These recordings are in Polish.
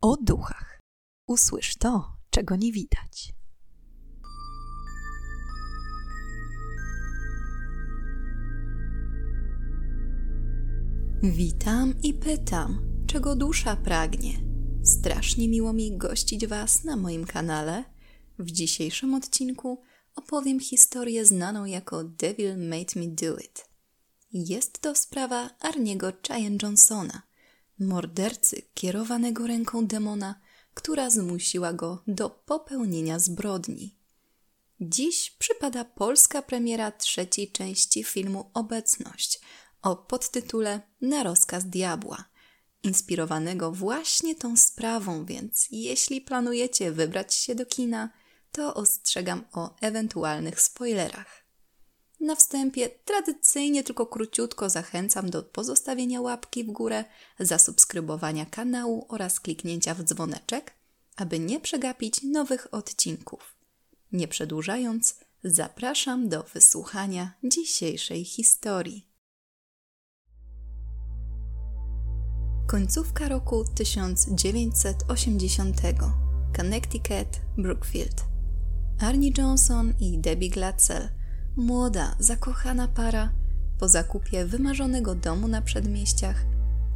o duchach. Usłysz to, czego nie widać. Witam i pytam, czego dusza pragnie. Strasznie miło mi gościć Was na moim kanale. W dzisiejszym odcinku opowiem historię znaną jako Devil Made Me Do It. Jest to sprawa Arniego Cheyenne Johnsona, mordercy kierowanego ręką demona, która zmusiła go do popełnienia zbrodni. Dziś przypada polska premiera trzeciej części filmu Obecność o podtytule Na rozkaz diabła, inspirowanego właśnie tą sprawą, więc jeśli planujecie wybrać się do kina, to ostrzegam o ewentualnych spoilerach. Na wstępie tradycyjnie tylko króciutko zachęcam do pozostawienia łapki w górę, zasubskrybowania kanału oraz kliknięcia w dzwoneczek, aby nie przegapić nowych odcinków. Nie przedłużając, zapraszam do wysłuchania dzisiejszej historii. Końcówka roku 1980. Connecticut, Brookfield. Arnie Johnson i Debbie Glatzel – Młoda, zakochana para po zakupie wymarzonego domu na przedmieściach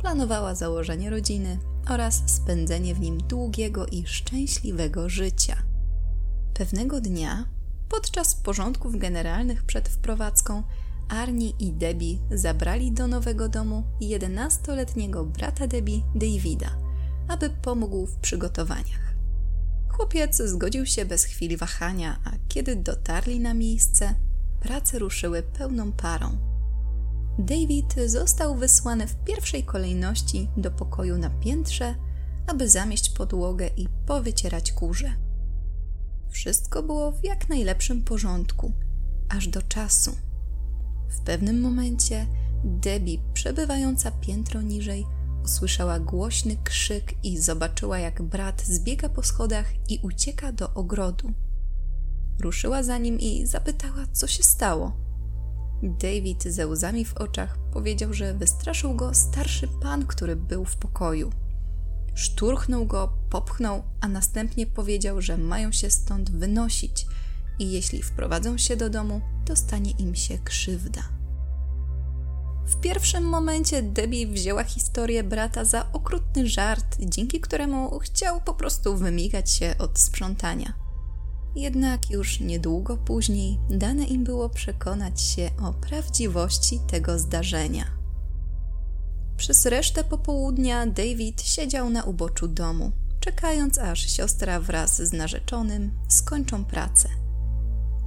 planowała założenie rodziny oraz spędzenie w nim długiego i szczęśliwego życia. Pewnego dnia, podczas porządków generalnych przed wprowadzką, Arni i Debbie zabrali do nowego domu 11-letniego brata Debbie, Davida, aby pomógł w przygotowaniach. Chłopiec zgodził się bez chwili wahania, a kiedy dotarli na miejsce, prace ruszyły pełną parą. David został wysłany w pierwszej kolejności do pokoju na piętrze, aby zamieść podłogę i powycierać kurze. Wszystko było w jak najlepszym porządku, aż do czasu. W pewnym momencie Debbie, przebywająca piętro niżej, usłyszała głośny krzyk i zobaczyła, jak brat zbiega po schodach i ucieka do ogrodu. Ruszyła za nim i zapytała, co się stało. David ze łzami w oczach powiedział, że wystraszył go starszy pan, który był w pokoju. Szturchnął go, popchnął, a następnie powiedział, że mają się stąd wynosić i jeśli wprowadzą się do domu, to stanie im się krzywda. W pierwszym momencie Debbie wzięła historię brata za okrutny żart, dzięki któremu chciał po prostu wymigać się od sprzątania. Jednak już niedługo później dane im było przekonać się o prawdziwości tego zdarzenia. Przez resztę popołudnia David siedział na uboczu domu, czekając aż siostra wraz z narzeczonym skończą pracę.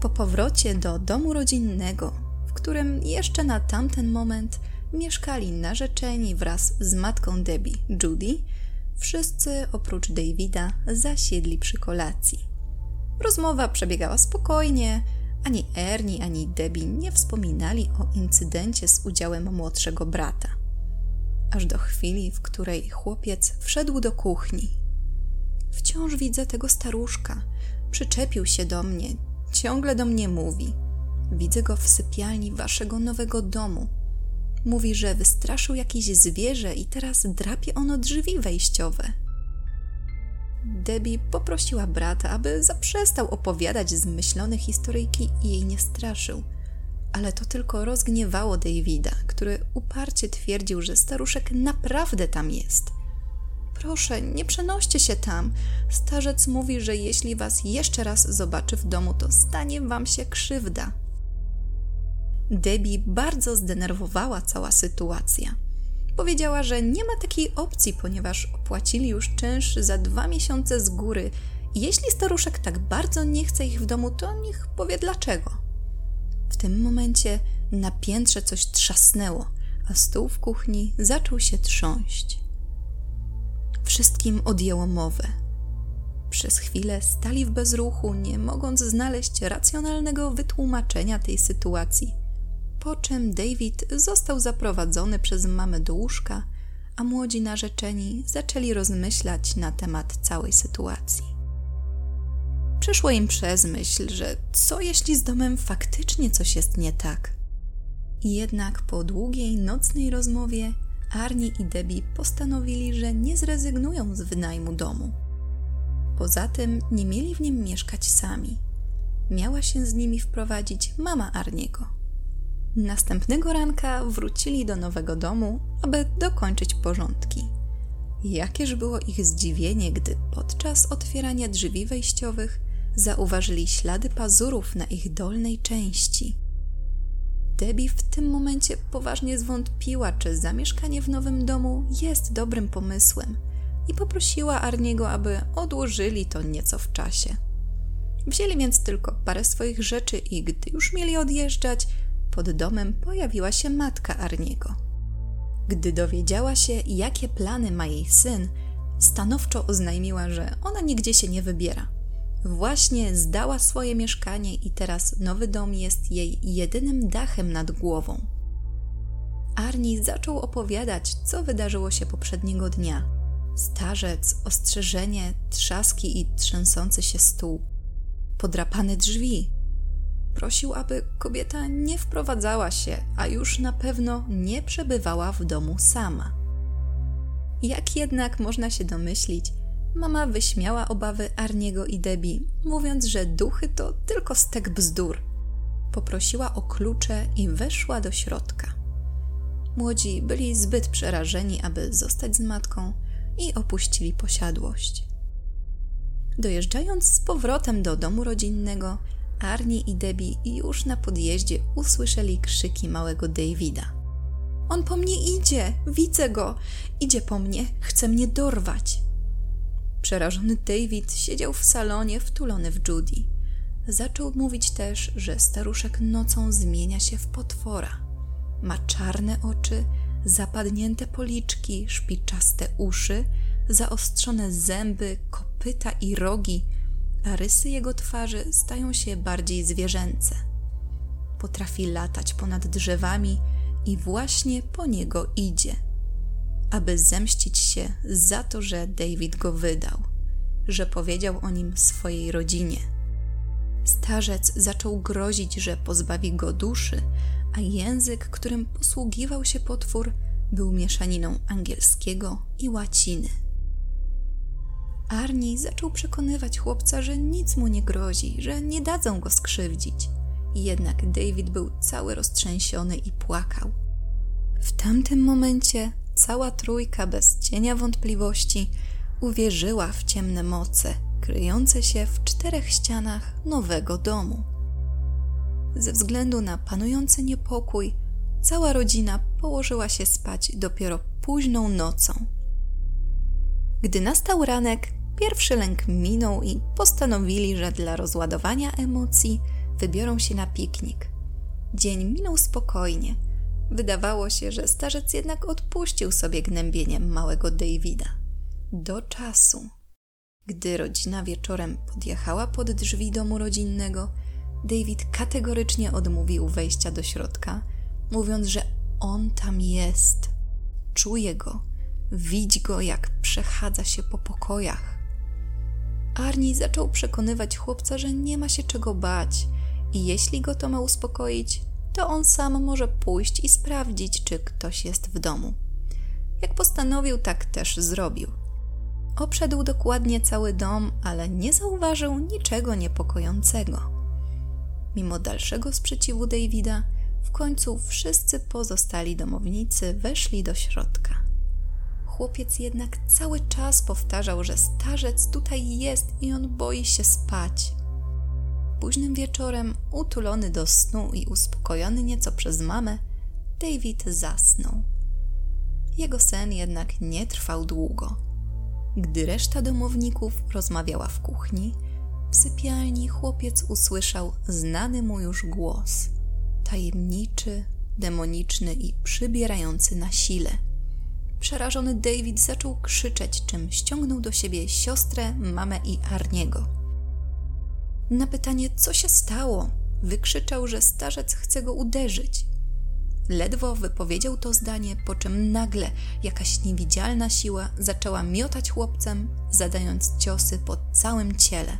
Po powrocie do domu rodzinnego, w którym jeszcze na tamten moment mieszkali narzeczeni wraz z matką Debbie, Judy, wszyscy oprócz Davida zasiedli przy kolacji. Rozmowa przebiegała spokojnie. Ani Ernie, ani Debbie nie wspominali o incydencie z udziałem młodszego brata. Aż do chwili, w której chłopiec wszedł do kuchni. Wciąż widzę tego staruszka. Przyczepił się do mnie, ciągle do mnie mówi. Widzę go w sypialni waszego nowego domu. Mówi, że wystraszył jakieś zwierzę i teraz drapie ono drzwi wejściowe. Debbie poprosiła brata, aby zaprzestał opowiadać zmyślone historyjki i jej nie straszył. Ale to tylko rozgniewało Davida, który uparcie twierdził, że staruszek naprawdę tam jest. Proszę, nie przenoście się tam. Starzec mówi, że jeśli was jeszcze raz zobaczy w domu, to stanie wam się krzywda. Debbie bardzo zdenerwowała cała sytuacja. Powiedziała, że nie ma takiej opcji, ponieważ opłacili już czynsz za dwa miesiące z góry jeśli staruszek tak bardzo nie chce ich w domu, to niech powie dlaczego. W tym momencie na piętrze coś trzasnęło, a stół w kuchni zaczął się trząść. Wszystkim odjęło mowę. Przez chwilę stali w bezruchu, nie mogąc znaleźć racjonalnego wytłumaczenia tej sytuacji – po czym David został zaprowadzony przez mamę do łóżka, a młodzi narzeczeni zaczęli rozmyślać na temat całej sytuacji. Przyszło im przez myśl, że co jeśli z domem faktycznie coś jest nie tak. Jednak po długiej nocnej rozmowie Arnie i Debbie postanowili, że nie zrezygnują z wynajmu domu. Poza tym nie mieli w nim mieszkać sami. Miała się z nimi wprowadzić mama Arniego. Następnego ranka wrócili do nowego domu, aby dokończyć porządki. Jakież było ich zdziwienie, gdy podczas otwierania drzwi wejściowych zauważyli ślady pazurów na ich dolnej części. Debbie w tym momencie poważnie zwątpiła, czy zamieszkanie w nowym domu jest dobrym pomysłem i poprosiła Arniego, aby odłożyli to nieco w czasie. Wzięli więc tylko parę swoich rzeczy i gdy już mieli odjeżdżać, pod domem pojawiła się matka Arniego. Gdy dowiedziała się, jakie plany ma jej syn, stanowczo oznajmiła, że ona nigdzie się nie wybiera. Właśnie zdała swoje mieszkanie i teraz nowy dom jest jej jedynym dachem nad głową. Arni zaczął opowiadać, co wydarzyło się poprzedniego dnia. Starzec, ostrzeżenie, trzaski i trzęsący się stół. Podrapane drzwi. Prosił, aby kobieta nie wprowadzała się, a już na pewno nie przebywała w domu sama. Jak jednak można się domyślić, Mama wyśmiała obawy Arniego i Debbie, mówiąc, że duchy to tylko stek bzdur. Poprosiła o klucze i weszła do środka. Młodzi byli zbyt przerażeni, aby zostać z matką i opuścili posiadłość. Dojeżdżając z powrotem do domu rodzinnego, Arni i Debbie już na podjeździe usłyszeli krzyki małego Davida. On po mnie idzie, widzę go, idzie po mnie, chce mnie dorwać. Przerażony David siedział w salonie wtulony w Judy. Zaczął mówić też, że staruszek nocą zmienia się w potwora. Ma czarne oczy, zapadnięte policzki, szpiczaste uszy, zaostrzone zęby, kopyta i rogi, a rysy jego twarzy stają się bardziej zwierzęce. Potrafi latać ponad drzewami i właśnie po niego idzie aby zemścić się za to, że David go wydał, że powiedział o nim swojej rodzinie. Starzec zaczął grozić, że pozbawi go duszy, a język, którym posługiwał się potwór, był mieszaniną angielskiego i łaciny. Arni zaczął przekonywać chłopca, że nic mu nie grozi, że nie dadzą go skrzywdzić. Jednak David był cały roztrzęsiony i płakał. W tamtym momencie cała trójka bez cienia wątpliwości uwierzyła w ciemne moce kryjące się w czterech ścianach nowego domu. Ze względu na panujący niepokój, cała rodzina położyła się spać dopiero późną nocą. Gdy nastał ranek, pierwszy lęk minął i postanowili, że dla rozładowania emocji wybiorą się na piknik. Dzień minął spokojnie – Wydawało się, że starzec jednak odpuścił sobie gnębieniem małego Davida. Do czasu. Gdy rodzina wieczorem podjechała pod drzwi domu rodzinnego, David kategorycznie odmówił wejścia do środka, mówiąc, że on tam jest. Czuje go, widzi go, jak przechadza się po pokojach. Arni zaczął przekonywać chłopca, że nie ma się czego bać i jeśli go to ma uspokoić, to on sam może pójść i sprawdzić, czy ktoś jest w domu. Jak postanowił, tak też zrobił. Obszedł dokładnie cały dom, ale nie zauważył niczego niepokojącego. Mimo dalszego sprzeciwu Davida, w końcu wszyscy pozostali domownicy weszli do środka. Chłopiec jednak cały czas powtarzał, że starzec tutaj jest i on boi się spać. Późnym wieczorem, utulony do snu i uspokojony nieco przez mamę, David zasnął. Jego sen jednak nie trwał długo. Gdy reszta domowników rozmawiała w kuchni, w sypialni chłopiec usłyszał znany mu już głos tajemniczy, demoniczny i przybierający na sile. Przerażony David zaczął krzyczeć, czym ściągnął do siebie siostrę, mamę i Arniego. Na pytanie, co się stało, wykrzyczał, że starzec chce go uderzyć. Ledwo wypowiedział to zdanie, po czym nagle jakaś niewidzialna siła zaczęła miotać chłopcem, zadając ciosy po całym ciele.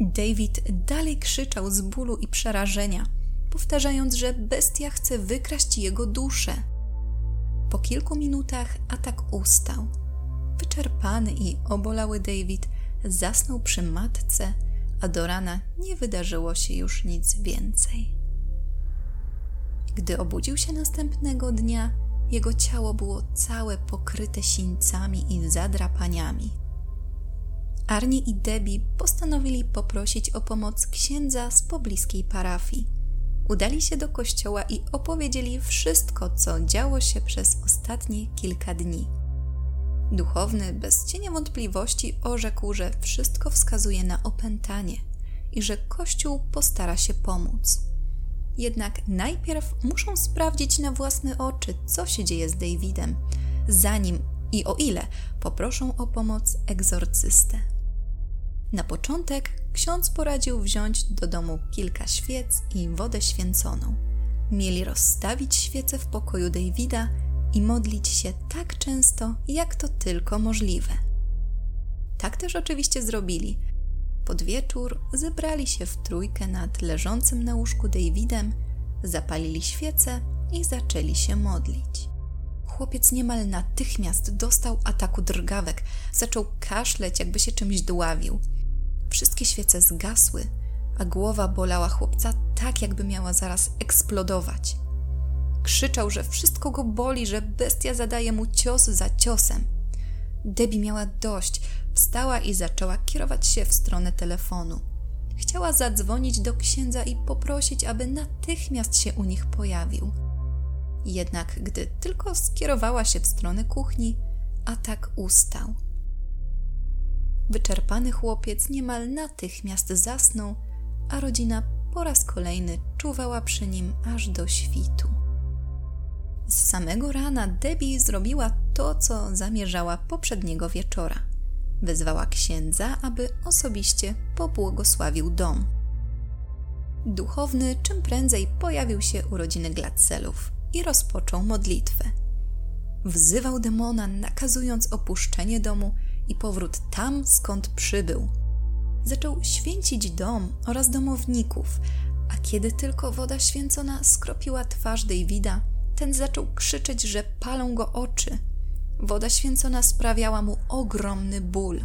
David dalej krzyczał z bólu i przerażenia, powtarzając, że bestia chce wykraść jego duszę. Po kilku minutach atak ustał. Wyczerpany i obolały David zasnął przy matce, a do rana nie wydarzyło się już nic więcej. Gdy obudził się następnego dnia, jego ciało było całe pokryte sińcami i zadrapaniami. Arnie i Debbie postanowili poprosić o pomoc księdza z pobliskiej parafii. Udali się do kościoła i opowiedzieli wszystko, co działo się przez ostatnie kilka dni. Duchowny bez cienia wątpliwości orzekł, że wszystko wskazuje na opętanie i że Kościół postara się pomóc. Jednak najpierw muszą sprawdzić na własne oczy, co się dzieje z Davidem, zanim i o ile poproszą o pomoc egzorcystę. Na początek ksiądz poradził wziąć do domu kilka świec i wodę święconą. Mieli rozstawić świece w pokoju Davida i modlić się tak często, jak to tylko możliwe. Tak też oczywiście zrobili. Pod wieczór zebrali się w trójkę nad leżącym na łóżku Davidem, zapalili świece i zaczęli się modlić. Chłopiec niemal natychmiast dostał ataku drgawek, zaczął kaszleć, jakby się czymś dławił. Wszystkie świece zgasły, a głowa bolała chłopca tak, jakby miała zaraz eksplodować. Krzyczał, że wszystko go boli, że bestia zadaje mu cios za ciosem. Debbie miała dość, wstała i zaczęła kierować się w stronę telefonu. Chciała zadzwonić do księdza i poprosić, aby natychmiast się u nich pojawił. Jednak gdy tylko skierowała się w stronę kuchni, atak ustał. Wyczerpany chłopiec niemal natychmiast zasnął, a rodzina po raz kolejny czuwała przy nim aż do świtu. Z samego rana Debbie zrobiła to, co zamierzała poprzedniego wieczora. Wezwała księdza, aby osobiście pobłogosławił dom. Duchowny czym prędzej pojawił się u rodziny Glatcelów i rozpoczął modlitwę. Wzywał demona, nakazując opuszczenie domu i powrót tam, skąd przybył. Zaczął święcić dom oraz domowników, a kiedy tylko woda święcona skropiła twarz Davida, ten zaczął krzyczeć, że palą go oczy. Woda święcona sprawiała mu ogromny ból.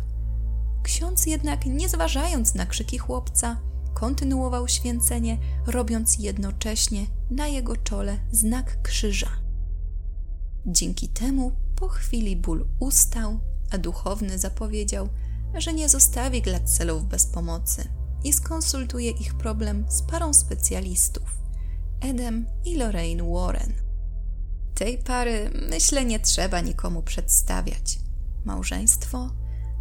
Ksiądz jednak, nie zważając na krzyki chłopca, kontynuował święcenie, robiąc jednocześnie na jego czole znak krzyża. Dzięki temu po chwili ból ustał, a duchowny zapowiedział, że nie zostawi Glatcelów bez pomocy i skonsultuje ich problem z parą specjalistów Edem i Lorraine Warren. Tej pary, myślę, nie trzeba nikomu przedstawiać. Małżeństwo,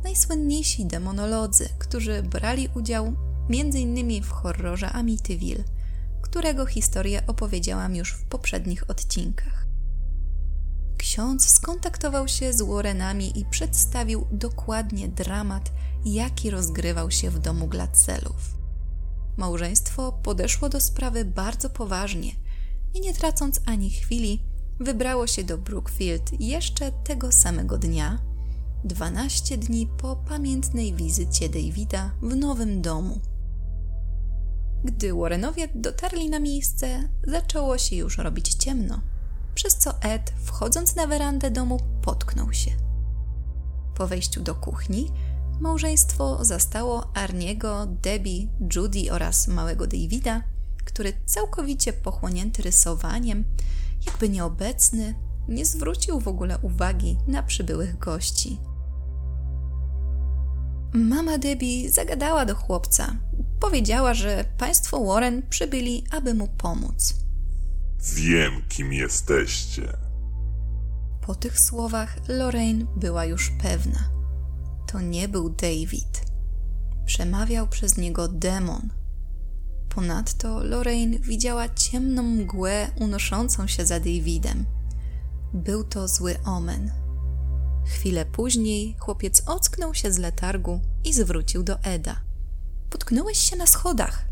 najsłynniejsi demonolodzy, którzy brali udział m.in. w horrorze Amityville, którego historię opowiedziałam już w poprzednich odcinkach. Ksiądz skontaktował się z Warrenami i przedstawił dokładnie dramat, jaki rozgrywał się w domu Glatzelów. Małżeństwo podeszło do sprawy bardzo poważnie i nie tracąc ani chwili, wybrało się do Brookfield jeszcze tego samego dnia, 12 dni po pamiętnej wizycie Davida w nowym domu. Gdy Warrenowie dotarli na miejsce, zaczęło się już robić ciemno, przez co Ed, wchodząc na werandę domu, potknął się. Po wejściu do kuchni, małżeństwo zastało Arniego, Debbie, Judy oraz małego Davida, który całkowicie pochłonięty rysowaniem, jakby nieobecny, nie zwrócił w ogóle uwagi na przybyłych gości. Mama Debbie zagadała do chłopca. Powiedziała, że państwo Warren przybyli, aby mu pomóc. Wiem, kim jesteście. Po tych słowach Lorraine była już pewna. To nie był David. Przemawiał przez niego demon. Ponadto Lorraine widziała ciemną mgłę unoszącą się za Davidem. Był to zły omen. Chwilę później chłopiec ocknął się z letargu i zwrócił do Eda. Potknąłeś się na schodach.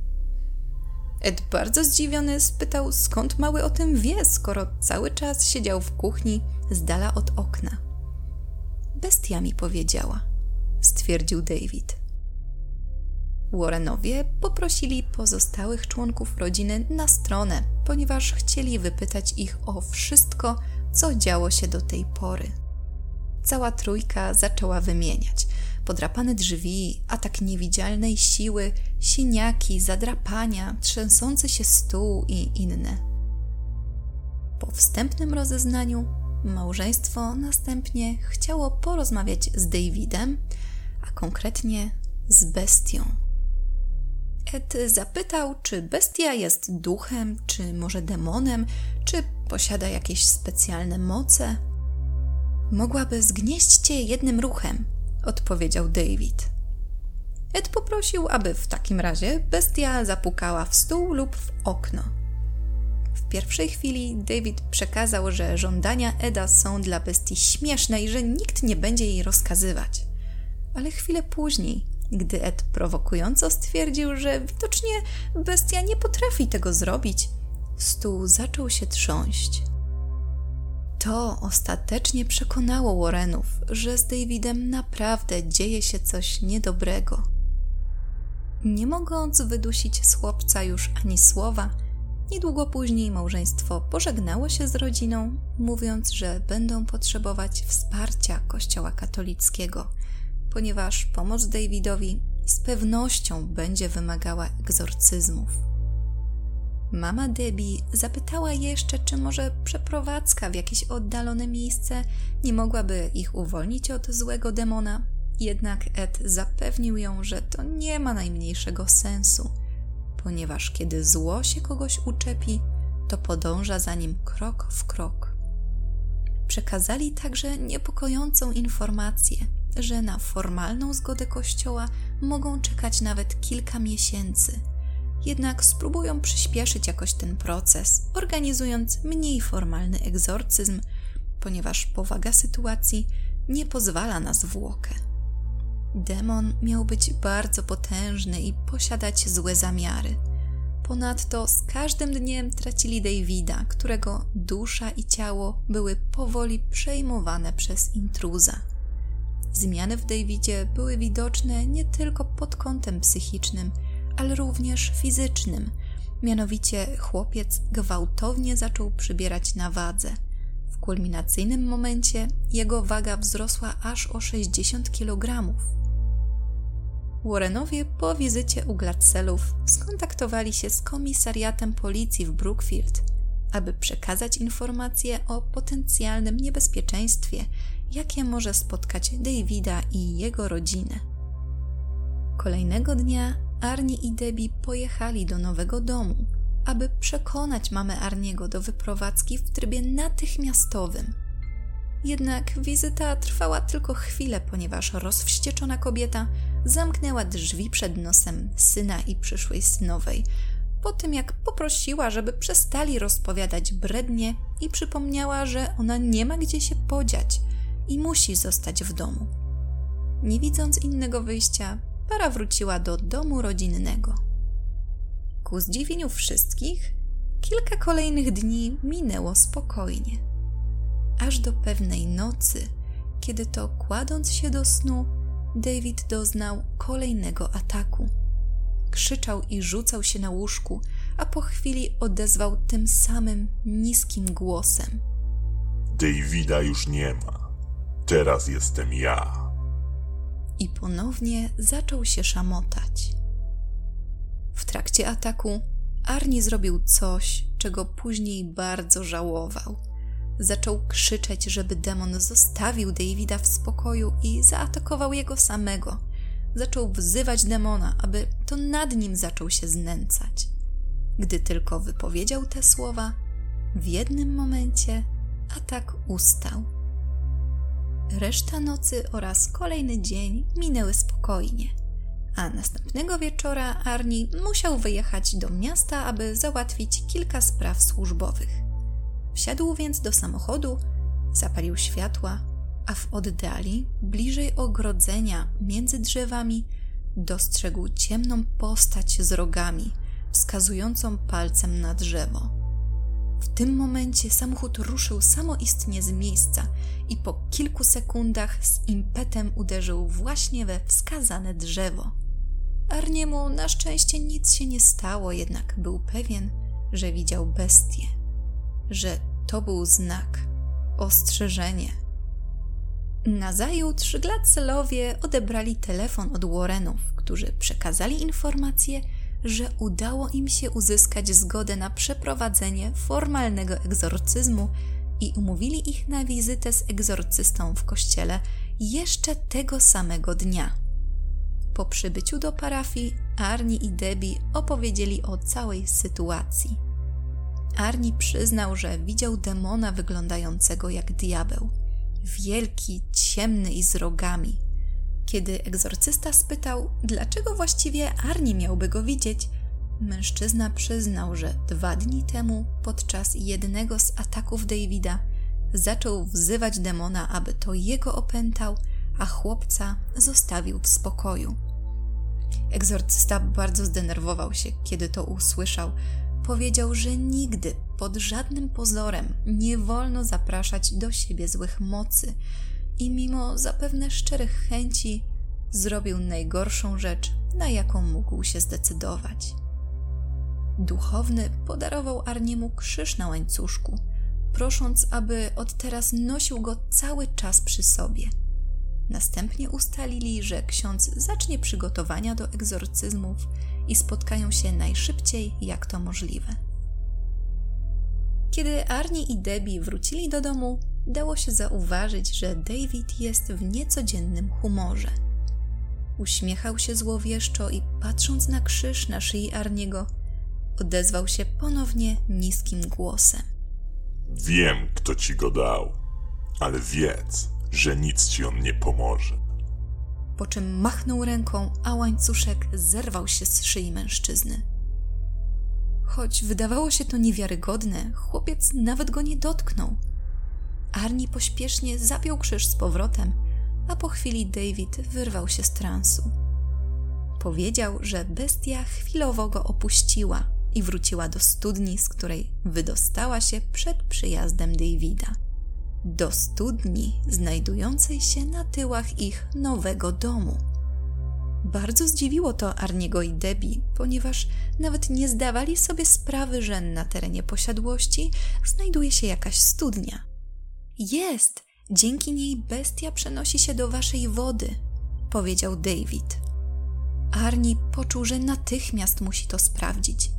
Ed bardzo zdziwiony spytał, skąd mały o tym wie, skoro cały czas siedział w kuchni z dala od okna. Bestia mi powiedziała, stwierdził David. Warrenowie poprosili pozostałych członków rodziny na stronę, ponieważ chcieli wypytać ich o wszystko, co działo się do tej pory. Cała trójka zaczęła wymieniać podrapane drzwi, atak niewidzialnej siły, siniaki, zadrapania, trzęsący się stół i inne. Po wstępnym rozeznaniu małżeństwo następnie chciało porozmawiać z Davidem, a konkretnie z bestią. Ed zapytał, czy bestia jest duchem, czy może demonem, czy posiada jakieś specjalne moce. Mogłaby zgnieść cię jednym ruchem, odpowiedział David. Ed poprosił, aby w takim razie bestia zapukała w stół lub w okno. W pierwszej chwili David przekazał, że żądania Eda są dla bestii śmieszne i że nikt nie będzie jej rozkazywać. Ale chwilę później, gdy Ed prowokująco stwierdził, że widocznie bestia nie potrafi tego zrobić, stół zaczął się trząść. To ostatecznie przekonało Warrenów, że z Davidem naprawdę dzieje się coś niedobrego. Nie mogąc wydusić z chłopca już ani słowa, niedługo później małżeństwo pożegnało się z rodziną, mówiąc, że będą potrzebować wsparcia Kościoła katolickiego, ponieważ pomoc Davidowi z pewnością będzie wymagała egzorcyzmów. Mama Debbie zapytała jeszcze, czy może przeprowadzka w jakieś oddalone miejsce nie mogłaby ich uwolnić od złego demona. Jednak Ed zapewnił ją, że to nie ma najmniejszego sensu, ponieważ kiedy zło się kogoś uczepi, to podąża za nim krok w krok. Przekazali także niepokojącą informację, że na formalną zgodę kościoła mogą czekać nawet kilka miesięcy – jednak spróbują przyspieszyć jakoś ten proces, organizując mniej formalny egzorcyzm, ponieważ powaga sytuacji nie pozwala na zwłokę. Demon miał być bardzo potężny i posiadać złe zamiary. Ponadto z każdym dniem tracili Davida, którego dusza i ciało były powoli przejmowane przez intruza. Zmiany w Davidzie były widoczne nie tylko pod kątem psychicznym, ale również fizycznym. Mianowicie chłopiec gwałtownie zaczął przybierać na wadze. W kulminacyjnym momencie jego waga wzrosła aż o 60 kg. Warrenowie po wizycie u Glatzelów skontaktowali się z komisariatem policji w Brookfield, aby przekazać informacje o potencjalnym niebezpieczeństwie, jakie może spotkać Davida i jego rodzinę. Kolejnego dnia Arnie i Debbie pojechali do nowego domu, aby przekonać mamę Arniego do wyprowadzki w trybie natychmiastowym. Jednak wizyta trwała tylko chwilę, ponieważ rozwścieczona kobieta zamknęła drzwi przed nosem syna i przyszłej synowej, po tym jak poprosiła, żeby przestali rozpowiadać brednie i przypomniała, że ona nie ma gdzie się podziać i musi zostać w domu. Nie widząc innego wyjścia, para wróciła do domu rodzinnego. Ku zdziwieniu wszystkich, kilka kolejnych dni minęło spokojnie. Aż do pewnej nocy, kiedy to kładąc się do snu, David doznał kolejnego ataku. Krzyczał i rzucał się na łóżku, a po chwili odezwał tym samym niskim głosem. Davida już nie ma. Teraz jestem ja i ponownie zaczął się szamotać. W trakcie ataku Arni zrobił coś, czego później bardzo żałował. Zaczął krzyczeć, żeby demon zostawił Davida w spokoju i zaatakował jego samego. Zaczął wzywać demona, aby to nad nim zaczął się znęcać. Gdy tylko wypowiedział te słowa, w jednym momencie atak ustał Reszta nocy oraz kolejny dzień minęły spokojnie, a następnego wieczora Arni musiał wyjechać do miasta, aby załatwić kilka spraw służbowych. Wsiadł więc do samochodu, zapalił światła, a w oddali, bliżej ogrodzenia, między drzewami, dostrzegł ciemną postać z rogami, wskazującą palcem na drzewo. W tym momencie samochód ruszył samoistnie z miejsca i po kilku sekundach z impetem uderzył właśnie we wskazane drzewo. Arniemu na szczęście nic się nie stało, jednak był pewien, że widział bestię, że to był znak, ostrzeżenie. Nazajutrz Gladcelowie odebrali telefon od Warrenów, którzy przekazali informację, że udało im się uzyskać zgodę na przeprowadzenie formalnego egzorcyzmu i umówili ich na wizytę z egzorcystą w kościele jeszcze tego samego dnia. Po przybyciu do parafii, Arni i Debbie opowiedzieli o całej sytuacji. Arni przyznał, że widział demona wyglądającego jak diabeł. Wielki, ciemny i z rogami. Kiedy egzorcysta spytał, dlaczego właściwie Arni miałby go widzieć, mężczyzna przyznał, że dwa dni temu, podczas jednego z ataków Davida, zaczął wzywać demona, aby to jego opętał, a chłopca zostawił w spokoju. Egzorcysta bardzo zdenerwował się, kiedy to usłyszał. Powiedział, że nigdy, pod żadnym pozorem, nie wolno zapraszać do siebie złych mocy i mimo zapewne szczerych chęci zrobił najgorszą rzecz, na jaką mógł się zdecydować. Duchowny podarował Arniemu krzyż na łańcuszku, prosząc, aby od teraz nosił go cały czas przy sobie – Następnie ustalili, że ksiądz zacznie przygotowania do egzorcyzmów i spotkają się najszybciej, jak to możliwe. Kiedy Arnie i Debbie wrócili do domu, dało się zauważyć, że David jest w niecodziennym humorze. Uśmiechał się złowieszczo i patrząc na krzyż na szyi Arniego, odezwał się ponownie niskim głosem. Wiem, kto ci go dał, ale wiedz, że nic ci on nie pomoże. Po czym machnął ręką, a łańcuszek zerwał się z szyi mężczyzny. Choć wydawało się to niewiarygodne, chłopiec nawet go nie dotknął. Arni pośpiesznie zapiął krzyż z powrotem, a po chwili David wyrwał się z transu. Powiedział, że bestia chwilowo go opuściła i wróciła do studni, z której wydostała się przed przyjazdem Davida do studni znajdującej się na tyłach ich nowego domu. Bardzo zdziwiło to Arniego i Debbie, ponieważ nawet nie zdawali sobie sprawy, że na terenie posiadłości znajduje się jakaś studnia. Jest! Dzięki niej bestia przenosi się do waszej wody, powiedział David. Arni poczuł, że natychmiast musi to sprawdzić.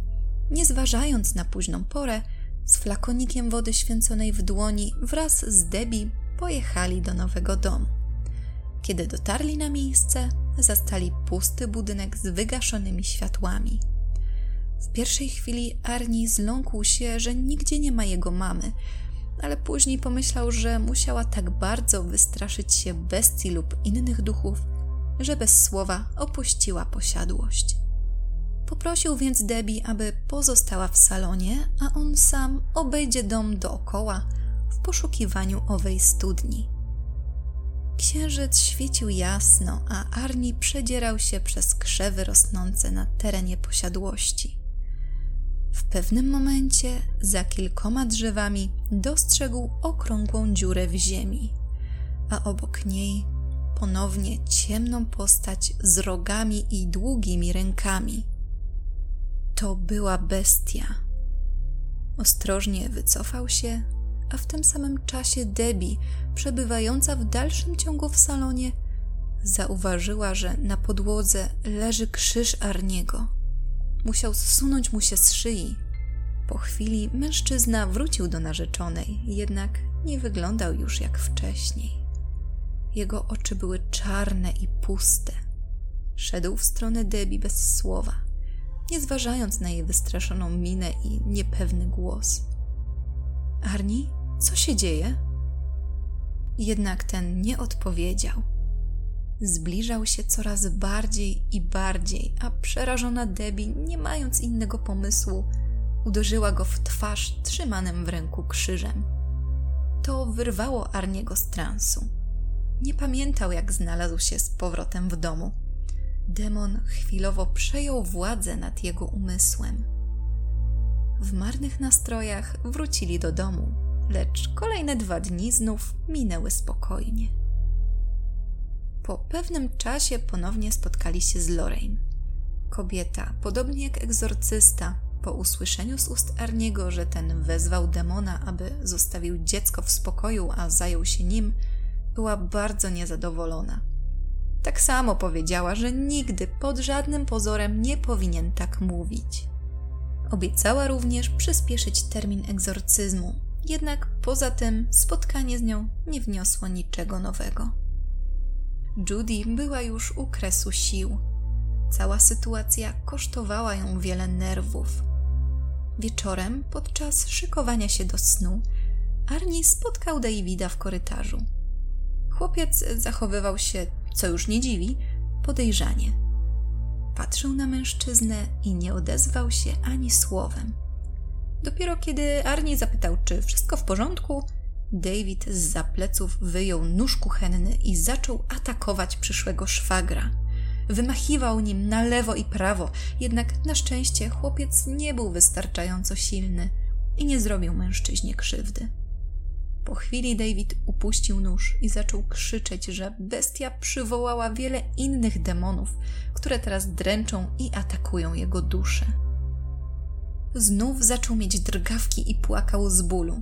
Nie zważając na późną porę, z flakonikiem wody święconej w dłoni wraz z Debbie pojechali do nowego domu. Kiedy dotarli na miejsce, zastali pusty budynek z wygaszonymi światłami. W pierwszej chwili Arni zląkł się, że nigdzie nie ma jego mamy, ale później pomyślał, że musiała tak bardzo wystraszyć się bestii lub innych duchów, że bez słowa opuściła posiadłość. Poprosił więc Debbie, aby pozostała w salonie, a on sam obejdzie dom dookoła w poszukiwaniu owej studni. Księżyc świecił jasno, a Arni przedzierał się przez krzewy rosnące na terenie posiadłości. W pewnym momencie za kilkoma drzewami dostrzegł okrągłą dziurę w ziemi, a obok niej ponownie ciemną postać z rogami i długimi rękami. To była bestia. Ostrożnie wycofał się, a w tym samym czasie Debbie, przebywająca w dalszym ciągu w salonie, zauważyła, że na podłodze leży krzyż Arniego. Musiał zsunąć mu się z szyi. Po chwili mężczyzna wrócił do narzeczonej, jednak nie wyglądał już jak wcześniej. Jego oczy były czarne i puste. Szedł w stronę Debbie bez słowa nie zważając na jej wystraszoną minę i niepewny głos. Arni, co się dzieje? Jednak ten nie odpowiedział. Zbliżał się coraz bardziej i bardziej, a przerażona Debbie, nie mając innego pomysłu, uderzyła go w twarz trzymanym w ręku krzyżem. To wyrwało Arniego z transu. Nie pamiętał, jak znalazł się z powrotem w domu demon chwilowo przejął władzę nad jego umysłem. W marnych nastrojach wrócili do domu, lecz kolejne dwa dni znów minęły spokojnie. Po pewnym czasie ponownie spotkali się z Lorraine. Kobieta, podobnie jak egzorcysta, Po usłyszeniu z ust Arniego, że ten wezwał demona, aby zostawił dziecko w spokoju, a zajął się nim, była bardzo niezadowolona. Tak samo powiedziała, że nigdy pod żadnym pozorem nie powinien tak mówić. Obiecała również przyspieszyć termin egzorcyzmu, jednak poza tym spotkanie z nią nie wniosło niczego nowego. Judy była już u kresu sił. Cała sytuacja kosztowała ją wiele nerwów. Wieczorem, podczas szykowania się do snu, Arnie spotkał Davida w korytarzu. Chłopiec zachowywał się, co już nie dziwi, podejrzanie. Patrzył na mężczyznę i nie odezwał się ani słowem. Dopiero kiedy Arnie zapytał, czy wszystko w porządku, David z za pleców wyjął nóż kuchenny i zaczął atakować przyszłego szwagra. Wymachiwał nim na lewo i prawo, jednak na szczęście chłopiec nie był wystarczająco silny i nie zrobił mężczyźnie krzywdy. Po chwili David upuścił nóż i zaczął krzyczeć, że bestia przywołała wiele innych demonów, które teraz dręczą i atakują jego duszę. Znów zaczął mieć drgawki i płakał z bólu.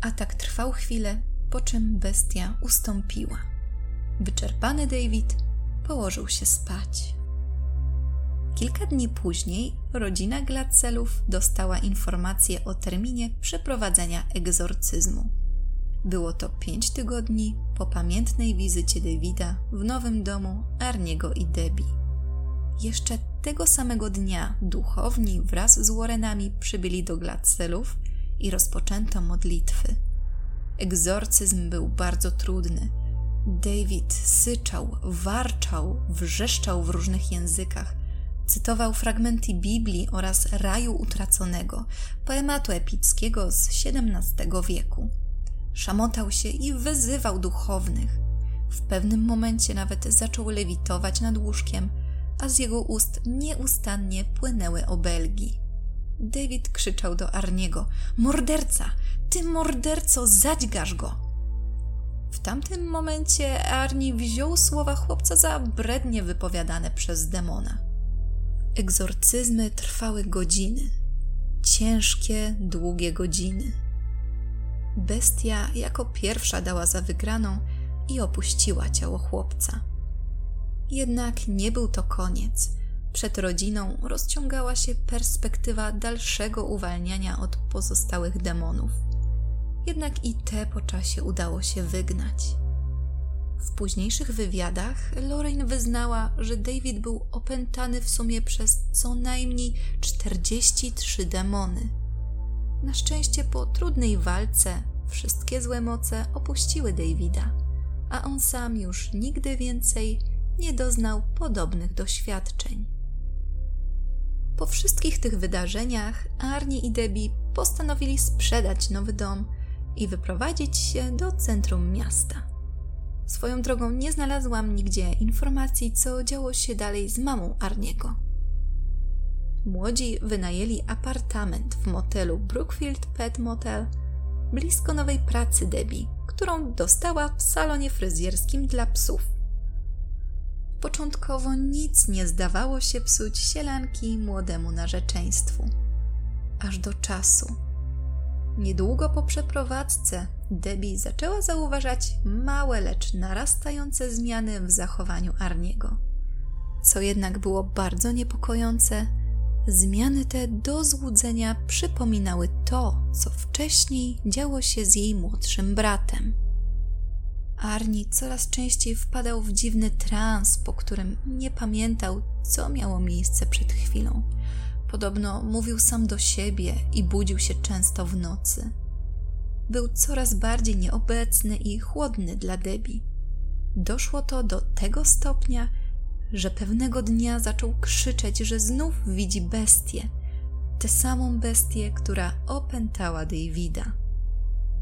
Atak trwał chwilę, po czym bestia ustąpiła. Wyczerpany David położył się spać. Kilka dni później rodzina Glacelów dostała informację o terminie przeprowadzenia egzorcyzmu. Było to pięć tygodni po pamiętnej wizycie Davida w nowym domu Arniego i Debbie. Jeszcze tego samego dnia duchowni wraz z Warrenami przybyli do Gladcelów i rozpoczęto modlitwy. Egzorcyzm był bardzo trudny. David syczał, warczał, wrzeszczał w różnych językach. Cytował fragmenty Biblii oraz Raju Utraconego, poematu epickiego z XVII wieku. Szamotał się i wyzywał duchownych. W pewnym momencie nawet zaczął lewitować nad łóżkiem, a z jego ust nieustannie płynęły obelgi. David krzyczał do Arniego: Morderca! Ty morderco, zadźgasz go! W tamtym momencie Arni wziął słowa chłopca za brednie wypowiadane przez demona. Egzorcyzmy trwały godziny. Ciężkie, długie godziny. Bestia jako pierwsza dała za wygraną i opuściła ciało chłopca. Jednak nie był to koniec. Przed rodziną rozciągała się perspektywa dalszego uwalniania od pozostałych demonów. Jednak i te po czasie udało się wygnać. W późniejszych wywiadach Lorraine wyznała, że David był opętany w sumie przez co najmniej 43 demony. Na szczęście po trudnej walce wszystkie złe moce opuściły Davida, a on sam już nigdy więcej nie doznał podobnych doświadczeń. Po wszystkich tych wydarzeniach Arnie i Debbie postanowili sprzedać nowy dom i wyprowadzić się do centrum miasta. Swoją drogą nie znalazłam nigdzie informacji, co działo się dalej z mamą Arniego. Młodzi wynajęli apartament w motelu Brookfield Pet Motel blisko nowej pracy Debbie, którą dostała w salonie fryzjerskim dla psów. Początkowo nic nie zdawało się psuć sielanki młodemu narzeczeństwu. Aż do czasu. Niedługo po przeprowadzce Debbie zaczęła zauważać małe, lecz narastające zmiany w zachowaniu Arniego. Co jednak było bardzo niepokojące, zmiany te do złudzenia przypominały to, co wcześniej działo się z jej młodszym bratem. Arni coraz częściej wpadał w dziwny trans, po którym nie pamiętał, co miało miejsce przed chwilą. Podobno mówił sam do siebie i budził się często w nocy. Był coraz bardziej nieobecny i chłodny dla Debbie. Doszło to do tego stopnia, że pewnego dnia zaczął krzyczeć, że znów widzi bestię, tę samą bestię, która opętała Davida.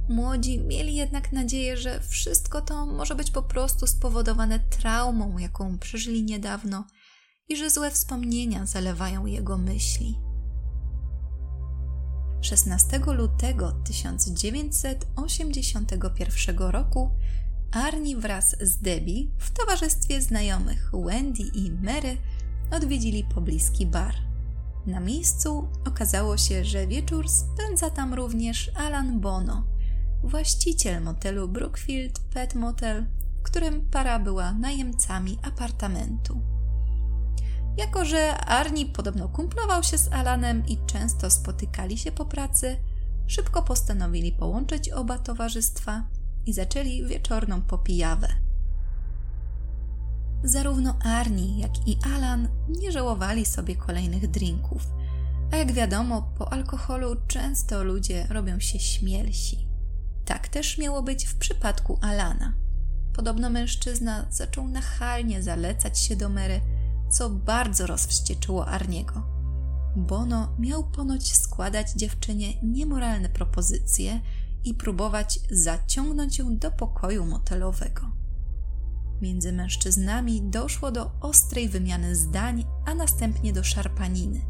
Młodzi mieli jednak nadzieję, że wszystko to może być po prostu spowodowane traumą, jaką przeżyli niedawno i że złe wspomnienia zalewają jego myśli. 16 lutego 1981 roku Arni wraz z Debbie w towarzystwie znajomych Wendy i Mary odwiedzili pobliski bar. Na miejscu okazało się, że wieczór spędza tam również Alan Bono, właściciel motelu Brookfield Pet Motel, w którym para była najemcami apartamentu. Jako, że Arnie podobno kumplował się z Alanem i często spotykali się po pracy, szybko postanowili połączyć oba towarzystwa i zaczęli wieczorną popijawę. Zarówno Arnie, jak i Alan nie żałowali sobie kolejnych drinków, a jak wiadomo, po alkoholu często ludzie robią się śmielsi. Tak też miało być w przypadku Alana. Podobno mężczyzna zaczął nachalnie zalecać się do Mary, co bardzo rozwścieczyło Arniego. Bono miał ponoć składać dziewczynie niemoralne propozycje i próbować zaciągnąć ją do pokoju motelowego. Między mężczyznami doszło do ostrej wymiany zdań, a następnie do szarpaniny.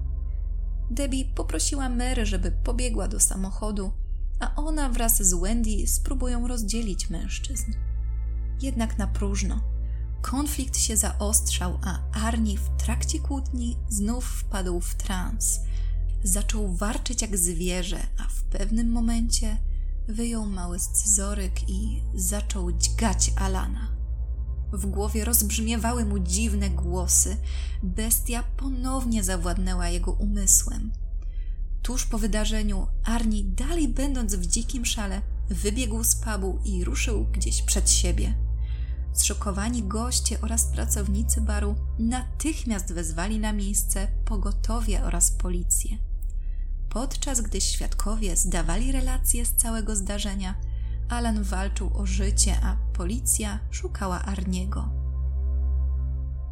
Debbie poprosiła Mary, żeby pobiegła do samochodu, a ona wraz z Wendy spróbują rozdzielić mężczyzn. Jednak na próżno. Konflikt się zaostrzał, a Arnie w trakcie kłótni znów wpadł w trans. Zaczął warczyć jak zwierzę, a w pewnym momencie wyjął mały scyzoryk i zaczął dźgać Alana. W głowie rozbrzmiewały mu dziwne głosy. Bestia ponownie zawładnęła jego umysłem. Tuż po wydarzeniu, Arni, dalej będąc w dzikim szale, wybiegł z pubu i ruszył gdzieś przed siebie. Zszokowani goście oraz pracownicy baru natychmiast wezwali na miejsce pogotowie oraz policję. Podczas gdy świadkowie zdawali relacje z całego zdarzenia, Alan walczył o życie, a policja szukała Arniego.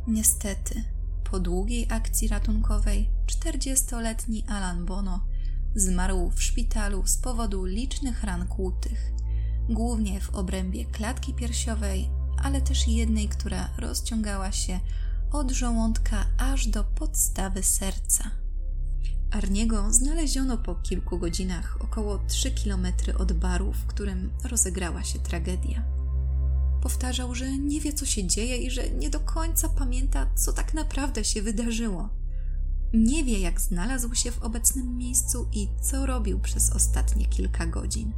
Niestety, po długiej akcji ratunkowej, 40-letni Alan Bono zmarł w szpitalu z powodu licznych ran kłutych, głównie w obrębie klatki piersiowej, ale też jednej, która rozciągała się od żołądka aż do podstawy serca. Arniego znaleziono po kilku godzinach około 3 km od baru, w którym rozegrała się tragedia. Powtarzał, że nie wie, co się dzieje i że nie do końca pamięta, co tak naprawdę się wydarzyło. Nie wie, jak znalazł się w obecnym miejscu i co robił przez ostatnie kilka godzin.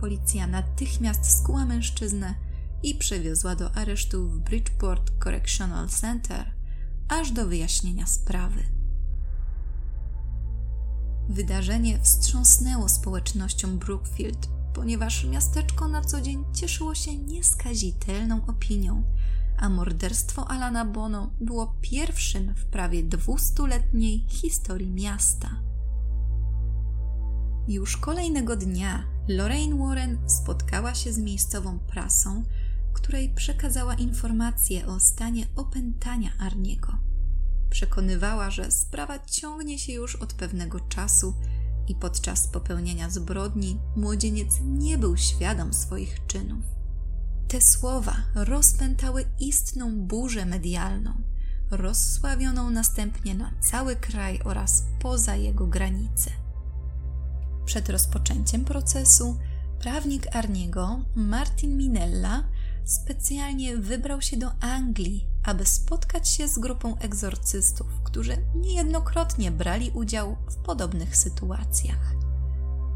Policja natychmiast skuła mężczyznę i przewiozła do aresztu w Bridgeport Correctional Center aż do wyjaśnienia sprawy. Wydarzenie wstrząsnęło społecznością Brookfield, ponieważ miasteczko na co dzień cieszyło się nieskazitelną opinią, a morderstwo Alana Bono było pierwszym w prawie dwustuletniej historii miasta. Już kolejnego dnia Lorraine Warren spotkała się z miejscową prasą, której przekazała informacje o stanie opętania Arniego. Przekonywała, że sprawa ciągnie się już od pewnego czasu i podczas popełnienia zbrodni młodzieniec nie był świadom swoich czynów. Te słowa rozpętały istną burzę medialną, rozsławioną następnie na cały kraj oraz poza jego granice. Przed rozpoczęciem procesu prawnik Arniego, Martin Minella, specjalnie wybrał się do Anglii, aby spotkać się z grupą egzorcystów, którzy niejednokrotnie brali udział w podobnych sytuacjach.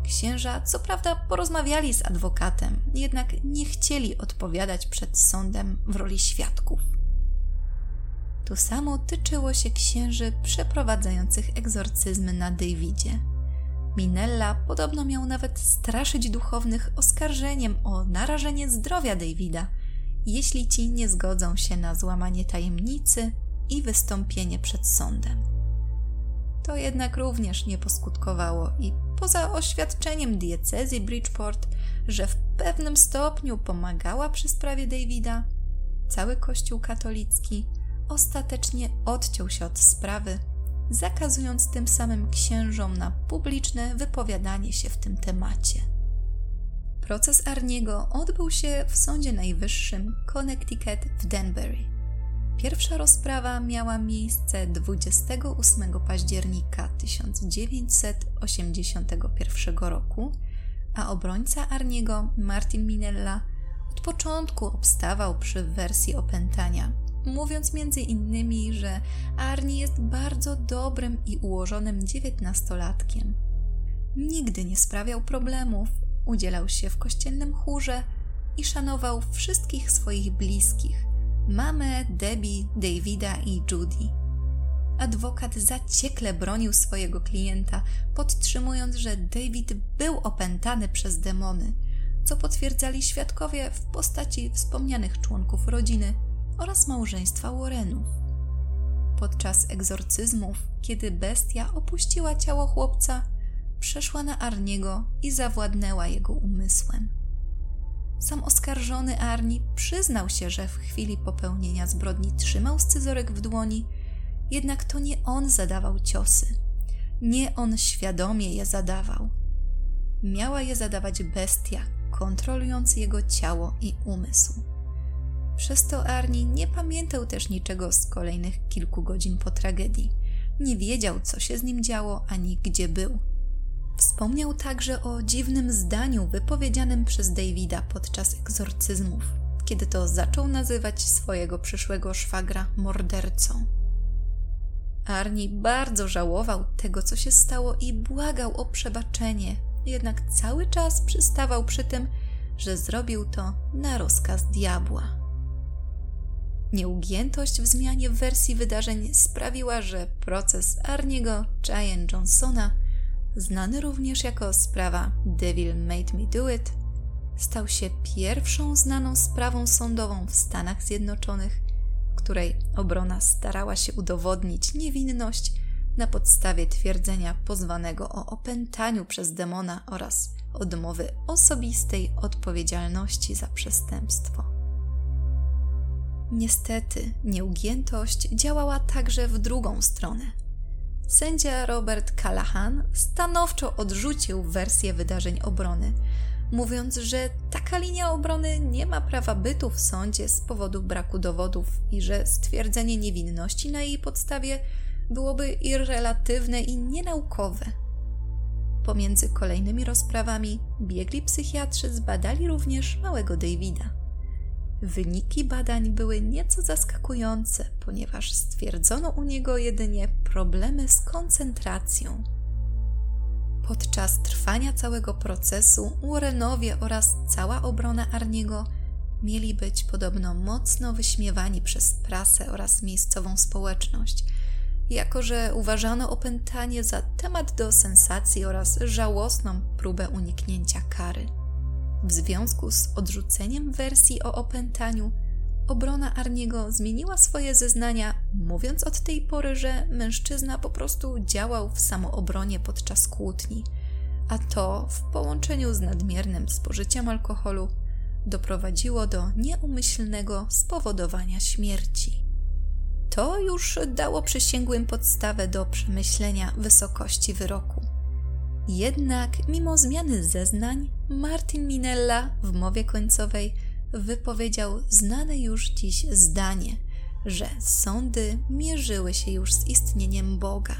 Księża, co prawda, porozmawiali z adwokatem, jednak nie chcieli odpowiadać przed sądem w roli świadków. To samo tyczyło się księży przeprowadzających egzorcyzmy na Davidzie. Minella podobno miał nawet straszyć duchownych oskarżeniem o narażenie zdrowia Davida – jeśli ci nie zgodzą się na złamanie tajemnicy i wystąpienie przed sądem. To jednak również nie poskutkowało i poza oświadczeniem diecezji Bridgeport, że w pewnym stopniu pomagała przy sprawie Davida, cały Kościół katolicki ostatecznie odciął się od sprawy, zakazując tym samym księżom na publiczne wypowiadanie się w tym temacie. Proces Arniego odbył się w Sądzie Najwyższym Connecticut w Danbury. Pierwsza rozprawa miała miejsce 28 października 1981 roku, a obrońca Arniego, Martin Minella, od początku obstawał przy wersji opętania, mówiąc między innymi, że Arnie jest bardzo dobrym i ułożonym dziewiętnastolatkiem. Nigdy nie sprawiał problemów, udzielał się w kościelnym chórze i szanował wszystkich swoich bliskich mamę, Debbie, Davida i Judy. Adwokat zaciekle bronił swojego klienta, podtrzymując, że David był opętany przez demony, co potwierdzali świadkowie w postaci wspomnianych członków rodziny oraz małżeństwa Warrenów. Podczas egzorcyzmów, kiedy bestia opuściła ciało chłopca, przeszła na Arniego i zawładnęła jego umysłem. Sam oskarżony Arni przyznał się, że w chwili popełnienia zbrodni trzymał scyzorek w dłoni, jednak to nie on zadawał ciosy. Nie on świadomie je zadawał. Miała je zadawać bestia, kontrolując jego ciało i umysł. Przez to Arni nie pamiętał też niczego z kolejnych kilku godzin po tragedii. Nie wiedział, co się z nim działo ani gdzie był. Wspomniał także o dziwnym zdaniu wypowiedzianym przez Davida podczas egzorcyzmów, kiedy to zaczął nazywać swojego przyszłego szwagra mordercą. Arni bardzo żałował tego, co się stało i błagał o przebaczenie, jednak cały czas przystawał przy tym, że zrobił to na rozkaz diabła. Nieugiętość w zmianie wersji wydarzeń sprawiła, że proces Arniego Cheyenne Johnsona znany również jako sprawa Devil Made Me Do It, stał się pierwszą znaną sprawą sądową w Stanach Zjednoczonych, w której obrona starała się udowodnić niewinność na podstawie twierdzenia pozwanego o opętaniu przez demona oraz odmowy osobistej odpowiedzialności za przestępstwo. Niestety, nieugiętość działała także w drugą stronę – sędzia Robert Callahan stanowczo odrzucił wersję wydarzeń obrony, mówiąc, że taka linia obrony nie ma prawa bytu w sądzie z powodu braku dowodów i że stwierdzenie niewinności na jej podstawie byłoby irrelatywne i nienaukowe. Pomiędzy kolejnymi rozprawami biegli psychiatrzy zbadali również małego Davida. Wyniki badań były nieco zaskakujące, ponieważ stwierdzono u niego jedynie problemy z koncentracją. Podczas trwania całego procesu Warrenowie oraz cała obrona Arniego mieli być podobno mocno wyśmiewani przez prasę oraz miejscową społeczność, jako że uważano opętanie za temat do sensacji oraz żałosną próbę uniknięcia kary. W związku z odrzuceniem wersji o opętaniu, obrona Arniego zmieniła swoje zeznania, mówiąc od tej pory, że mężczyzna po prostu działał w samoobronie podczas kłótni, a to w połączeniu z nadmiernym spożyciem alkoholu doprowadziło do nieumyślnego spowodowania śmierci. To już dało przysięgłym podstawę do przemyślenia wysokości wyroku. Jednak, mimo zmiany zeznań, Martin Minella w mowie końcowej wypowiedział znane już dziś zdanie, że sądy mierzyły się już z istnieniem Boga.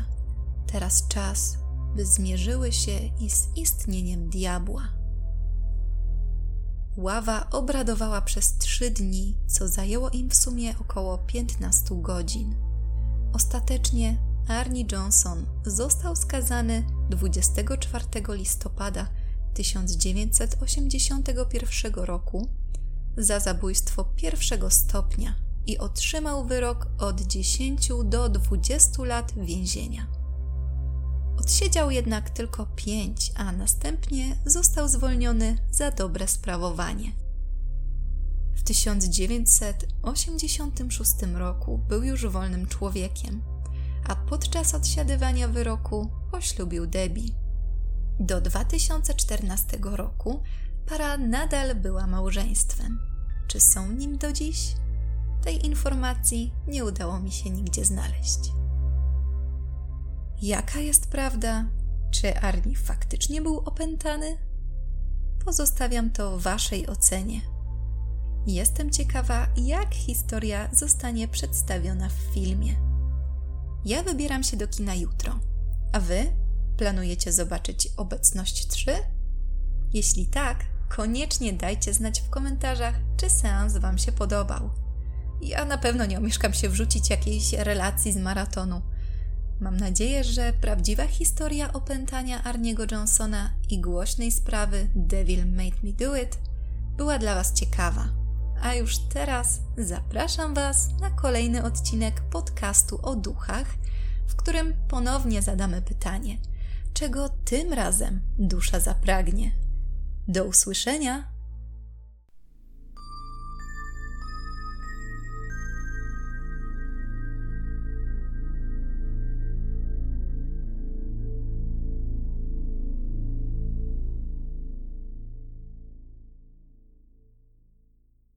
Teraz czas, by zmierzyły się i z istnieniem diabła. Ława obradowała przez trzy dni, co zajęło im w sumie około 15 godzin. Ostatecznie Arnie Johnson został skazany 24 listopada 1981 roku za zabójstwo pierwszego stopnia i otrzymał wyrok od 10 do 20 lat więzienia. Odsiedział jednak tylko 5, a następnie został zwolniony za dobre sprawowanie. W 1986 roku był już wolnym człowiekiem, a podczas odsiadywania wyroku poślubił Debbie. Do 2014 roku para nadal była małżeństwem. Czy są nim do dziś? Tej informacji nie udało mi się nigdzie znaleźć. Jaka jest prawda? Czy Arni faktycznie był opętany? Pozostawiam to Waszej ocenie. Jestem ciekawa, jak historia zostanie przedstawiona w filmie. Ja wybieram się do kina jutro, a Wy Planujecie zobaczyć obecność 3? Jeśli tak, koniecznie dajcie znać w komentarzach, czy seans Wam się podobał. ja na pewno nie omieszkam się wrzucić jakiejś relacji z maratonu. Mam nadzieję, że prawdziwa historia opętania Arniego Johnsona i głośnej sprawy Devil Made Me Do It była dla Was ciekawa. A już teraz zapraszam Was na kolejny odcinek podcastu o duchach, w którym ponownie zadamy pytanie: czego tym razem dusza zapragnie? Do usłyszenia!